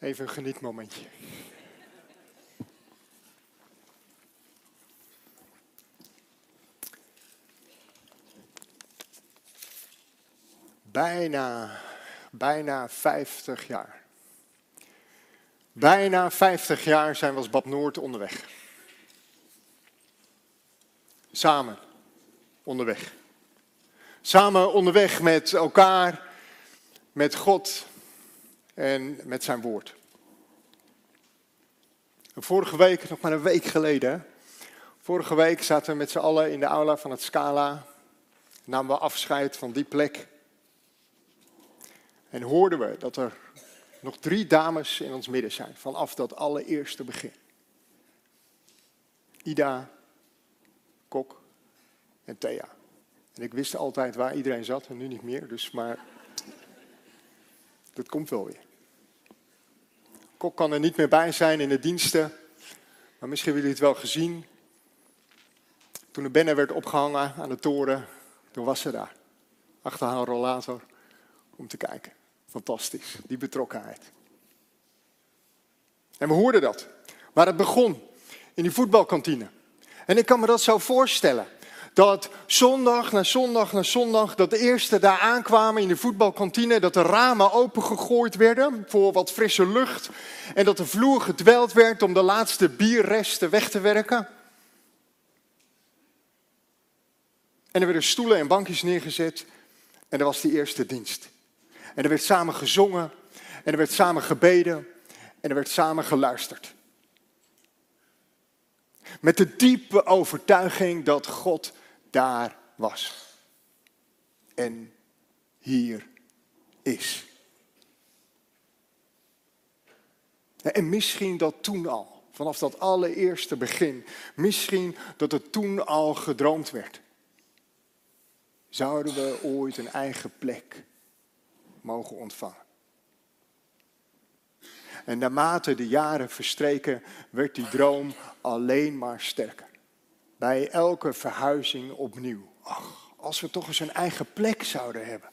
Even een genietmomentje. Bijna, bijna 50 jaar. Bijna 50 jaar zijn we als Bad Noord onderweg. Samen onderweg. Samen onderweg met elkaar, met God en met zijn woord. vorige week, nog maar een week geleden, vorige week zaten we met z'n allen in de aula van het Scala, namen we afscheid van die plek. En hoorden we dat er nog drie dames in ons midden zijn, vanaf dat allereerste begin. Ida, Kok en Thea. En ik wist altijd waar iedereen zat en nu niet meer, dus maar dat komt wel weer. Kok kan er niet meer bij zijn in de diensten, maar misschien hebben jullie het wel gezien. Toen de banner werd opgehangen aan de toren, toen was ze daar. Achter haar rollator om te kijken. Fantastisch, die betrokkenheid. En we hoorden dat, waar het begon, in die voetbalkantine. En ik kan me dat zo voorstellen. Dat zondag na zondag na zondag, dat de eerste daar aankwamen in de voetbalkantine, dat de ramen opengegooid werden voor wat frisse lucht. En dat de vloer gedweld werd om de laatste bierresten weg te werken. En er werden stoelen en bankjes neergezet en er was die eerste dienst. En er werd samen gezongen en er werd samen gebeden en er werd samen geluisterd. Met de diepe overtuiging dat God daar was. En hier is. En misschien dat toen al, vanaf dat allereerste begin, misschien dat het toen al gedroomd werd. Zouden we ooit een eigen plek mogen ontvangen? En naarmate de jaren verstreken, werd die droom alleen maar sterker. Bij elke verhuizing opnieuw. Ach, als we toch eens een eigen plek zouden hebben.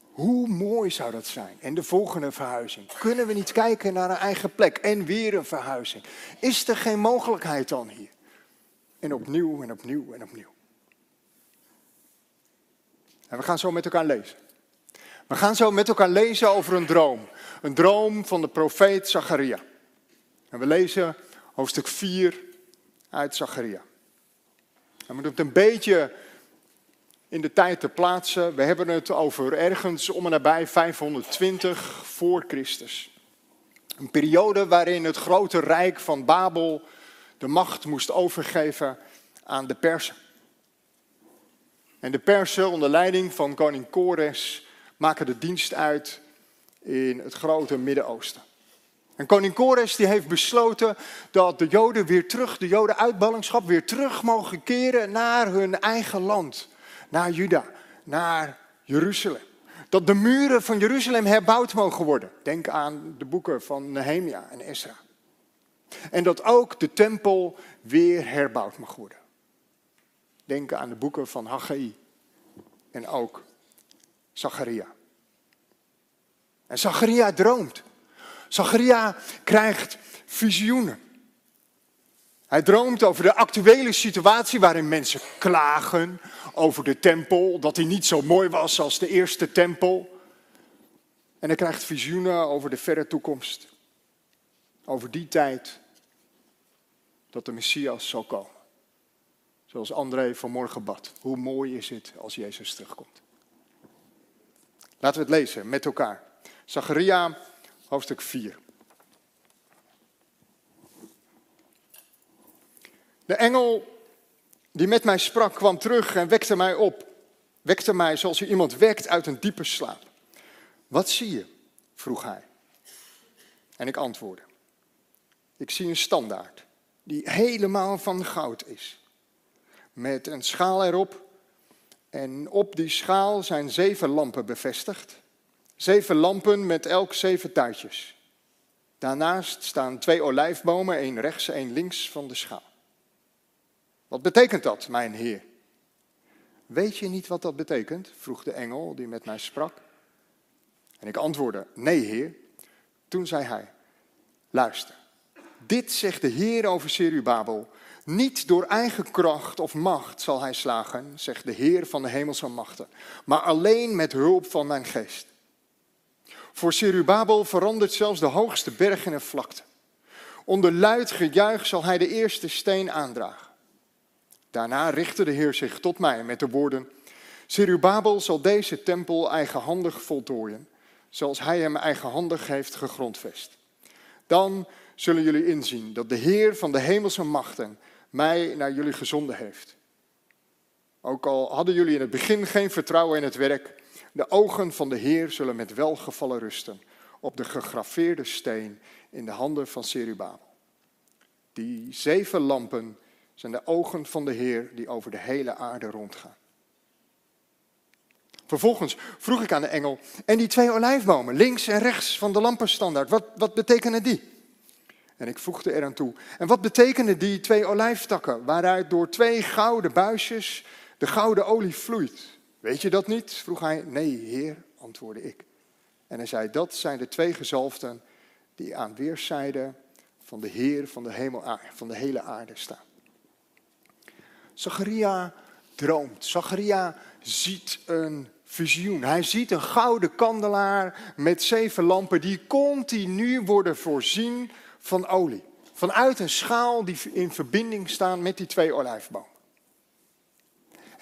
Hoe mooi zou dat zijn? En de volgende verhuizing. Kunnen we niet kijken naar een eigen plek en weer een verhuizing? Is er geen mogelijkheid dan hier? En opnieuw en opnieuw en opnieuw. En we gaan zo met elkaar lezen. We gaan zo met elkaar lezen over een droom. Een droom van de profeet Zacharia. En we lezen hoofdstuk 4 uit Zacharia. We moeten het een beetje in de tijd te plaatsen. We hebben het over ergens om en nabij 520 voor Christus. Een periode waarin het grote rijk van Babel de macht moest overgeven aan de Persen. En de Persen onder leiding van koning Kores maken de dienst uit in het grote Midden-Oosten. En koning Kores die heeft besloten dat de Joden weer terug, de Joden uit ballingschap, weer terug mogen keren naar hun eigen land. Naar Juda, naar Jeruzalem. Dat de muren van Jeruzalem herbouwd mogen worden. Denk aan de boeken van Nehemia en Esra. En dat ook de tempel weer herbouwd mag worden. Denk aan de boeken van Haggai en ook Zacharia. En Zacharia droomt. Zacharia krijgt visioenen. Hij droomt over de actuele situatie waarin mensen klagen over de tempel, dat hij niet zo mooi was als de eerste tempel. En hij krijgt visioenen over de verre toekomst, over die tijd dat de Messias zal komen. Zoals André vanmorgen bad. Hoe mooi is het als Jezus terugkomt. Laten we het lezen met elkaar. Zacharia hoofdstuk 4. De engel die met mij sprak kwam terug en wekte mij op. Wekte mij zoals je iemand wekt uit een diepe slaap. Wat zie je? vroeg hij. En ik antwoordde. Ik zie een standaard die helemaal van goud is. Met een schaal erop. En op die schaal zijn zeven lampen bevestigd. Zeven lampen met elk zeven tuitjes. Daarnaast staan twee olijfbomen, één rechts, één links van de schaal. Wat betekent dat, mijn Heer? Weet je niet wat dat betekent? vroeg de engel die met mij sprak. En ik antwoordde, nee heer. Toen zei hij, luister, dit zegt de Heer over Serubabel. Niet door eigen kracht of macht zal hij slagen, zegt de Heer van de hemelse machten, maar alleen met hulp van mijn geest. Voor Serubabel verandert zelfs de hoogste berg in een vlakte. Onder luid gejuich zal hij de eerste steen aandragen. Daarna richtte de Heer zich tot mij met de woorden: Serubabel zal deze tempel eigenhandig voltooien, zoals hij hem eigenhandig heeft gegrondvest. Dan zullen jullie inzien dat de Heer van de hemelse machten mij naar jullie gezonden heeft. Ook al hadden jullie in het begin geen vertrouwen in het werk, de ogen van de Heer zullen met welgevallen rusten op de gegraveerde steen in de handen van Serubabel. Die zeven lampen zijn de ogen van de Heer die over de hele aarde rondgaan. Vervolgens vroeg ik aan de engel, en die twee olijfbomen, links en rechts van de lampenstandaard, wat, wat betekenen die? En ik voegde eraan toe, en wat betekenen die twee olijftakken, waaruit door twee gouden buisjes de gouden olie vloeit? Weet je dat niet? vroeg hij. Nee, heer, antwoordde ik. En hij zei, dat zijn de twee gezalfden die aan weerszijden van de Heer van de, hemel, van de hele aarde staan. Zacharia droomt. Zacharia ziet een visioen. Hij ziet een gouden kandelaar met zeven lampen die continu worden voorzien van olie. Vanuit een schaal die in verbinding staan met die twee olijfbomen.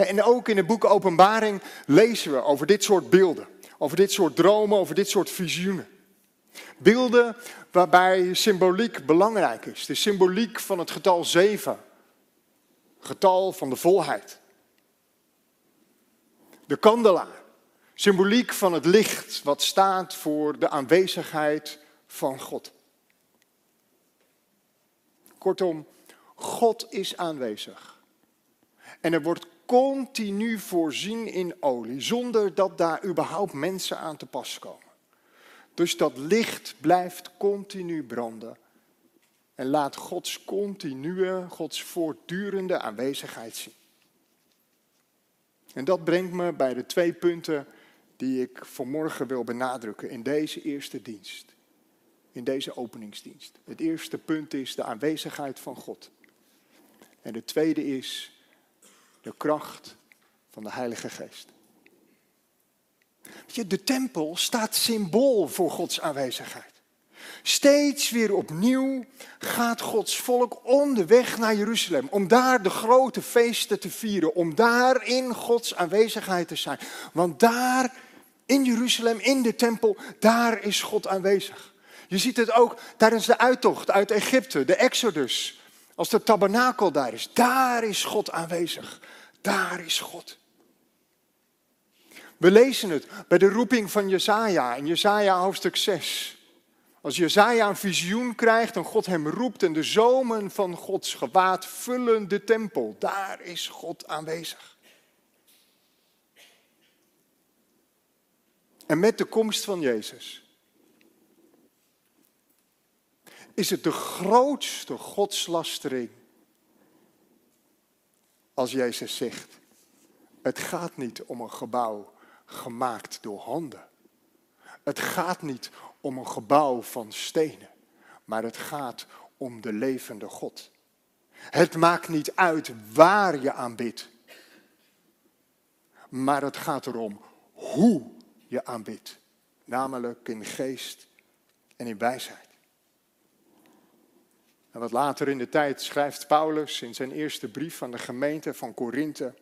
En ook in het boek Openbaring lezen we over dit soort beelden. Over dit soort dromen, over dit soort visioenen. Beelden waarbij symboliek belangrijk is. De symboliek van het getal 7. Getal van de volheid. De kandelaar. Symboliek van het licht wat staat voor de aanwezigheid van God. Kortom, God is aanwezig. En er wordt continu voorzien in olie, zonder dat daar überhaupt mensen aan te pas komen. Dus dat licht blijft continu branden. En laat Gods continue, Gods voortdurende aanwezigheid zien. En dat brengt me bij de twee punten die ik vanmorgen wil benadrukken in deze eerste dienst. In deze openingsdienst. Het eerste punt is de aanwezigheid van God. En de tweede is de kracht van de Heilige Geest. Je, de tempel staat symbool voor Gods aanwezigheid. Steeds weer opnieuw gaat Gods volk onderweg naar Jeruzalem. Om daar de grote feesten te vieren. Om daar in Gods aanwezigheid te zijn. Want daar in Jeruzalem, in de tempel, daar is God aanwezig. Je ziet het ook tijdens de uittocht uit Egypte, de Exodus. Als de tabernakel daar is, daar is God aanwezig. Daar is God. We lezen het bij de roeping van Jesaja in Jesaja hoofdstuk 6. Als Jesaja een visioen krijgt en God hem roept en de zomen van Gods gewaad vullen de tempel, daar is God aanwezig. En met de komst van Jezus is het de grootste godslastering als Jezus zegt, het gaat niet om een gebouw gemaakt door handen. Het gaat niet om een gebouw van stenen, maar het gaat om de levende God. Het maakt niet uit waar je aanbidt, maar het gaat erom hoe je aanbidt, namelijk in geest en in wijsheid. En wat later in de tijd schrijft Paulus in zijn eerste brief aan de gemeente van Korinthe.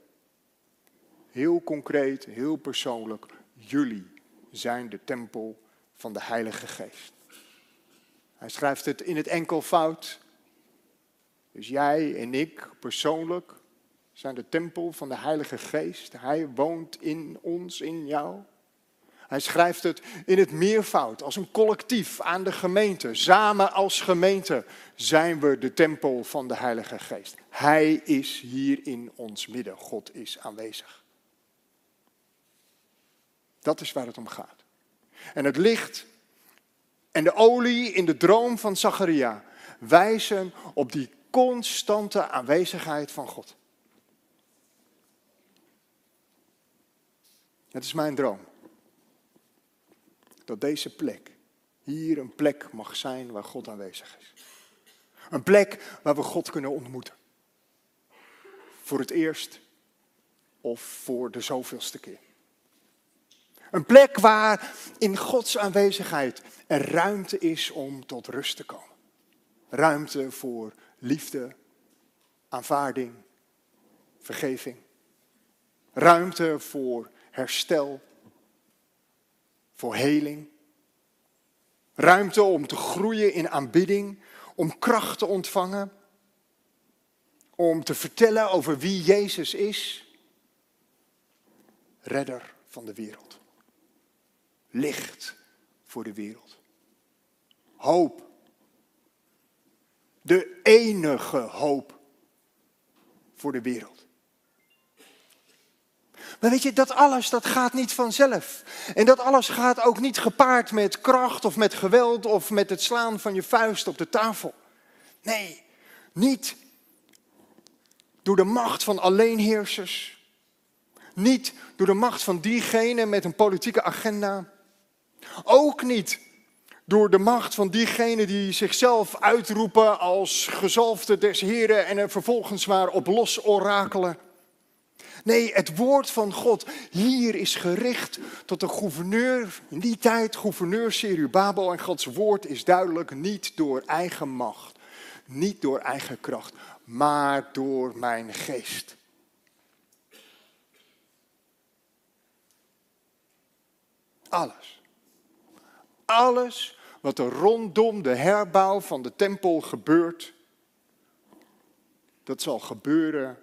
Heel concreet, heel persoonlijk. Jullie zijn de tempel van de Heilige Geest. Hij schrijft het in het enkelvoud. Dus jij en ik persoonlijk zijn de tempel van de Heilige Geest. Hij woont in ons, in jou. Hij schrijft het in het meervoud, als een collectief aan de gemeente. Samen als gemeente zijn we de tempel van de Heilige Geest. Hij is hier in ons midden. God is aanwezig. Dat is waar het om gaat. En het licht en de olie in de droom van Zacharia wijzen op die constante aanwezigheid van God. Het is mijn droom dat deze plek hier een plek mag zijn waar God aanwezig is. Een plek waar we God kunnen ontmoeten. Voor het eerst of voor de zoveelste keer. Een plek waar in Gods aanwezigheid er ruimte is om tot rust te komen. Ruimte voor liefde, aanvaarding, vergeving. Ruimte voor herstel, voor heling. Ruimte om te groeien in aanbidding, om kracht te ontvangen, om te vertellen over wie Jezus is. Redder van de wereld. Licht voor de wereld. Hoop. De enige hoop voor de wereld. Maar weet je, dat alles, dat gaat niet vanzelf. En dat alles gaat ook niet gepaard met kracht of met geweld of met het slaan van je vuist op de tafel. Nee, niet door de macht van alleenheersers. Niet door de macht van diegene met een politieke agenda. Ook niet door de macht van diegenen die zichzelf uitroepen als gezalfde des Heren en er vervolgens maar op los orakelen. Nee, het woord van God hier is gericht tot de gouverneur, in die tijd gouverneur Serubabel. En Gods woord is duidelijk niet door eigen macht, niet door eigen kracht, maar door mijn geest. Alles. Alles wat er rondom de herbouw van de tempel gebeurt, dat zal gebeuren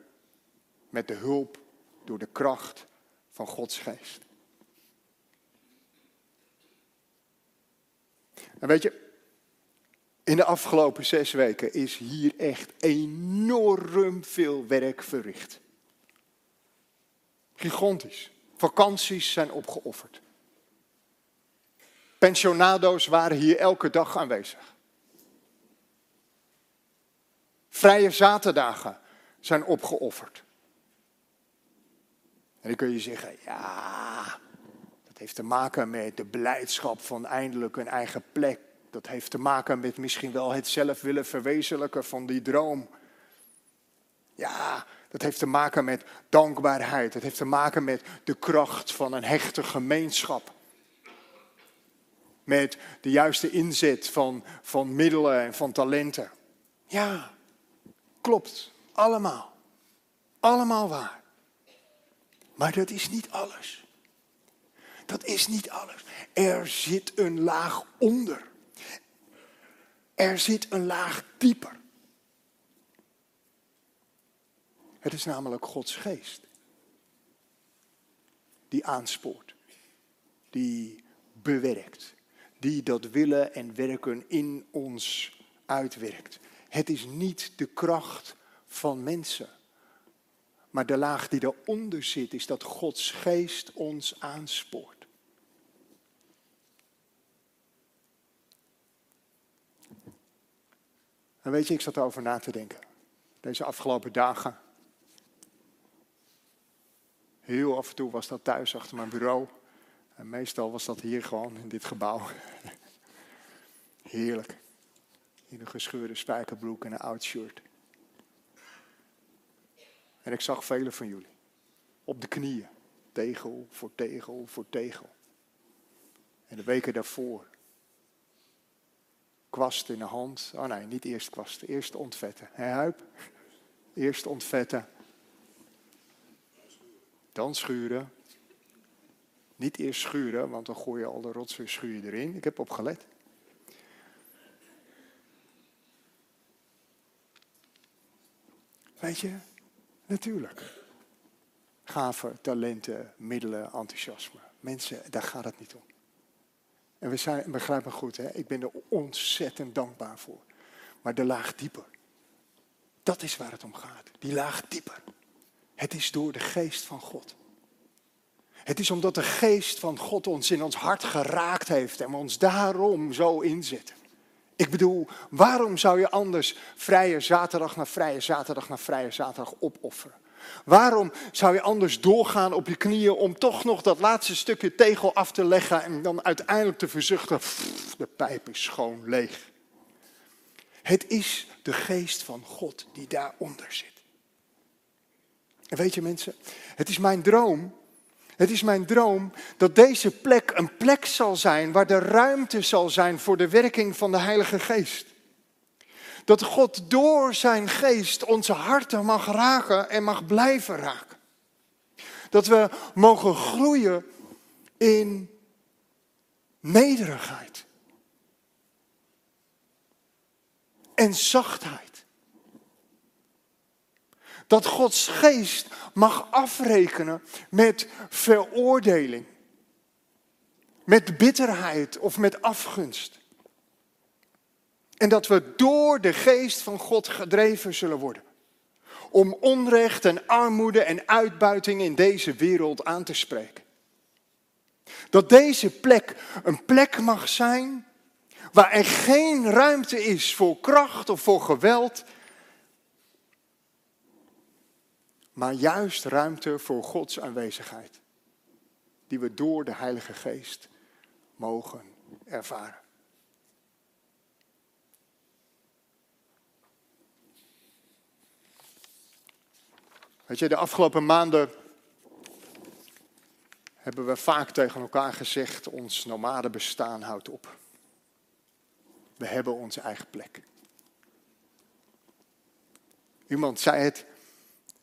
met de hulp door de kracht van Gods geest. En weet je, in de afgelopen zes weken is hier echt enorm veel werk verricht. Gigantisch. Vakanties zijn opgeofferd. Pensionado's waren hier elke dag aanwezig. Vrije zaterdagen zijn opgeofferd. En dan kun je zeggen, ja, dat heeft te maken met de beleidschap van eindelijk een eigen plek. Dat heeft te maken met misschien wel het zelf willen verwezenlijken van die droom. Ja, dat heeft te maken met dankbaarheid. Het heeft te maken met de kracht van een hechte gemeenschap. Met de juiste inzet van, van middelen en van talenten. Ja, klopt. Allemaal. Allemaal waar. Maar dat is niet alles. Dat is niet alles. Er zit een laag onder. Er zit een laag dieper. Het is namelijk Gods geest. Die aanspoort. Die bewerkt. Die dat willen en werken in ons uitwerkt. Het is niet de kracht van mensen. Maar de laag die eronder zit, is dat Gods geest ons aanspoort. En weet je, ik zat erover na te denken. Deze afgelopen dagen. Heel af en toe was dat thuis achter mijn bureau. En meestal was dat hier gewoon in dit gebouw. Heerlijk. In een gescheurde spijkerbroek en een oud shirt. En ik zag velen van jullie op de knieën, tegel voor tegel voor tegel. En de weken daarvoor, kwast in de hand. Oh nee, niet eerst kwasten, eerst ontvetten. Hé Huip? Eerst ontvetten. Dan schuren. Niet eerst schuren, want dan gooi je al de rotsen schuur je erin. Ik heb opgelet. Weet je, Natuurlijk. Gaven, talenten, middelen, enthousiasme. Mensen, daar gaat het niet om. En we zijn, begrijp me goed, hè? ik ben er ontzettend dankbaar voor. Maar de laag dieper, dat is waar het om gaat. Die laag dieper. Het is door de geest van God. Het is omdat de geest van God ons in ons hart geraakt heeft en we ons daarom zo inzetten. Ik bedoel, waarom zou je anders vrije zaterdag na vrije zaterdag na vrije zaterdag opofferen? Waarom zou je anders doorgaan op je knieën om toch nog dat laatste stukje tegel af te leggen en dan uiteindelijk te verzuchten, de pijp is schoon leeg. Het is de geest van God die daaronder zit. En weet je mensen, het is mijn droom, het is mijn droom dat deze plek een plek zal zijn waar de ruimte zal zijn voor de werking van de Heilige Geest. Dat God door zijn geest onze harten mag raken en mag blijven raken. Dat we mogen groeien in nederigheid. En zachtheid. Dat Gods geest mag afrekenen met veroordeling. Met bitterheid of met afgunst. En dat we door de geest van God gedreven zullen worden. Om onrecht en armoede en uitbuiting in deze wereld aan te spreken. Dat deze plek een plek mag zijn waar er geen ruimte is voor kracht of voor geweld, maar juist ruimte voor Gods aanwezigheid, die we door de Heilige Geest mogen ervaren. Weet je, de afgelopen maanden hebben we vaak tegen elkaar gezegd, ons nomade bestaan houdt op. We hebben onze eigen plek. Iemand zei het,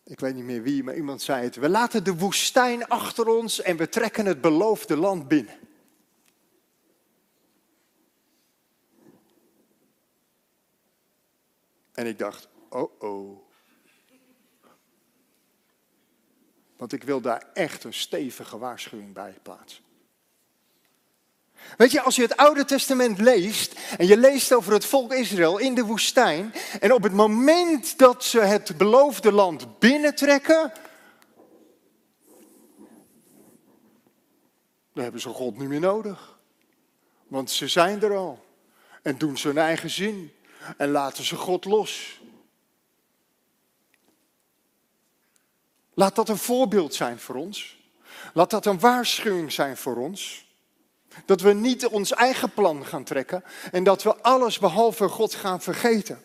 ik weet niet meer wie, maar iemand zei het. We laten de woestijn achter ons en we trekken het beloofde land binnen. En ik dacht, oh oh. Want ik wil daar echt een stevige waarschuwing bij plaatsen. Weet je, als je het Oude Testament leest en je leest over het volk Israël in de woestijn en op het moment dat ze het beloofde land binnentrekken, dan hebben ze God niet meer nodig. Want ze zijn er al en doen ze hun eigen zin en laten ze God los. Laat dat een voorbeeld zijn voor ons. Laat dat een waarschuwing zijn voor ons. Dat we niet ons eigen plan gaan trekken en dat we alles behalve God gaan vergeten.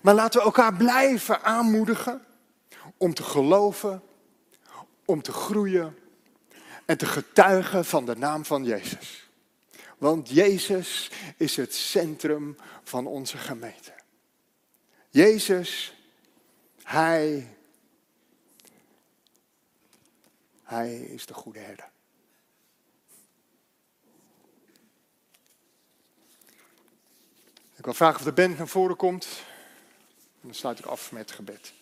Maar laten we elkaar blijven aanmoedigen om te geloven, om te groeien en te getuigen van de naam van Jezus. Want Jezus is het centrum van onze gemeente. Jezus, Hij, Hij is de goede herder. Ik wil vragen of de band naar voren komt. En dan sluit ik af met gebed.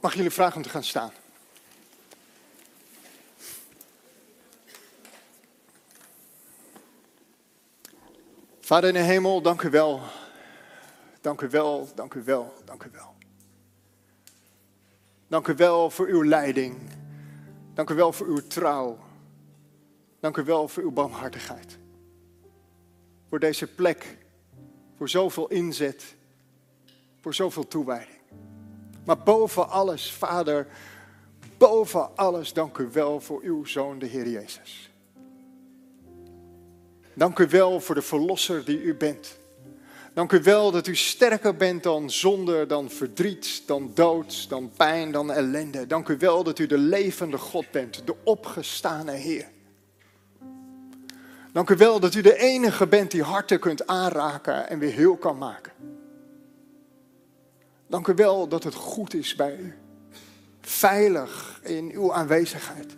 Mag jullie vragen om te gaan staan? Vader in de hemel, dank u wel. Dank u wel, dank u wel, dank u wel. Dank u wel voor uw leiding. Dank u wel voor uw trouw. Dank u wel voor uw barmhartigheid. Voor deze plek, voor zoveel inzet, voor zoveel toewijding. Maar boven alles, Vader, boven alles, dank u wel voor uw Zoon, de Heer Jezus. Dank u wel voor de Verlosser die u bent. Dank u wel dat u sterker bent dan zonde, dan verdriet, dan dood, dan pijn, dan ellende. Dank u wel dat u de levende God bent, de opgestane Heer. Dank u wel dat u de enige bent die harten kunt aanraken en weer heel kan maken. Dank u wel dat het goed is bij u. Veilig in uw aanwezigheid.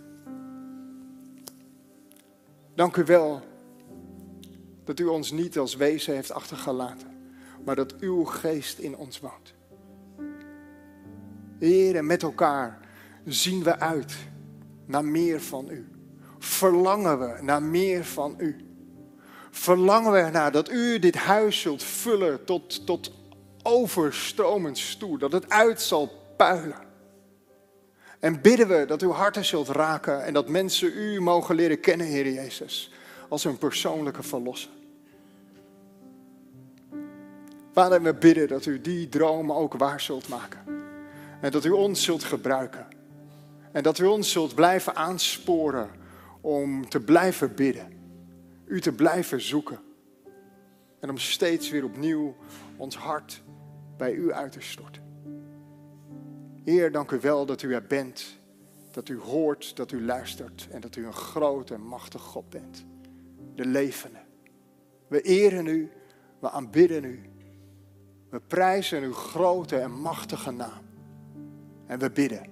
Dank u wel dat u ons niet als wezen heeft achtergelaten, maar dat uw geest in ons woont. Heer, en met elkaar zien we uit naar meer van u. Verlangen we naar meer van u. Verlangen we naar dat u dit huis zult vullen tot, tot overstromend stoer. Dat het uit zal puilen. En bidden we dat uw harten zult raken en dat mensen u mogen leren kennen, Heer Jezus, als hun persoonlijke verlosser. Vader, we bidden dat u die dromen ook waar zult maken. En dat u ons zult gebruiken. En dat u ons zult blijven aansporen om te blijven bidden. U te blijven zoeken. En om steeds weer opnieuw ons hart bij u uit te storten. Heer, dank u wel dat u er bent. Dat u hoort, dat u luistert en dat u een grote en machtige God bent. De levende. We eren u, we aanbidden u. We prijzen uw grote en machtige naam. En we bidden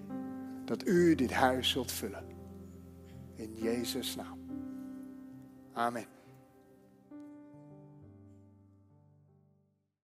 dat u dit huis zult vullen. In Jezus' naam. Amen.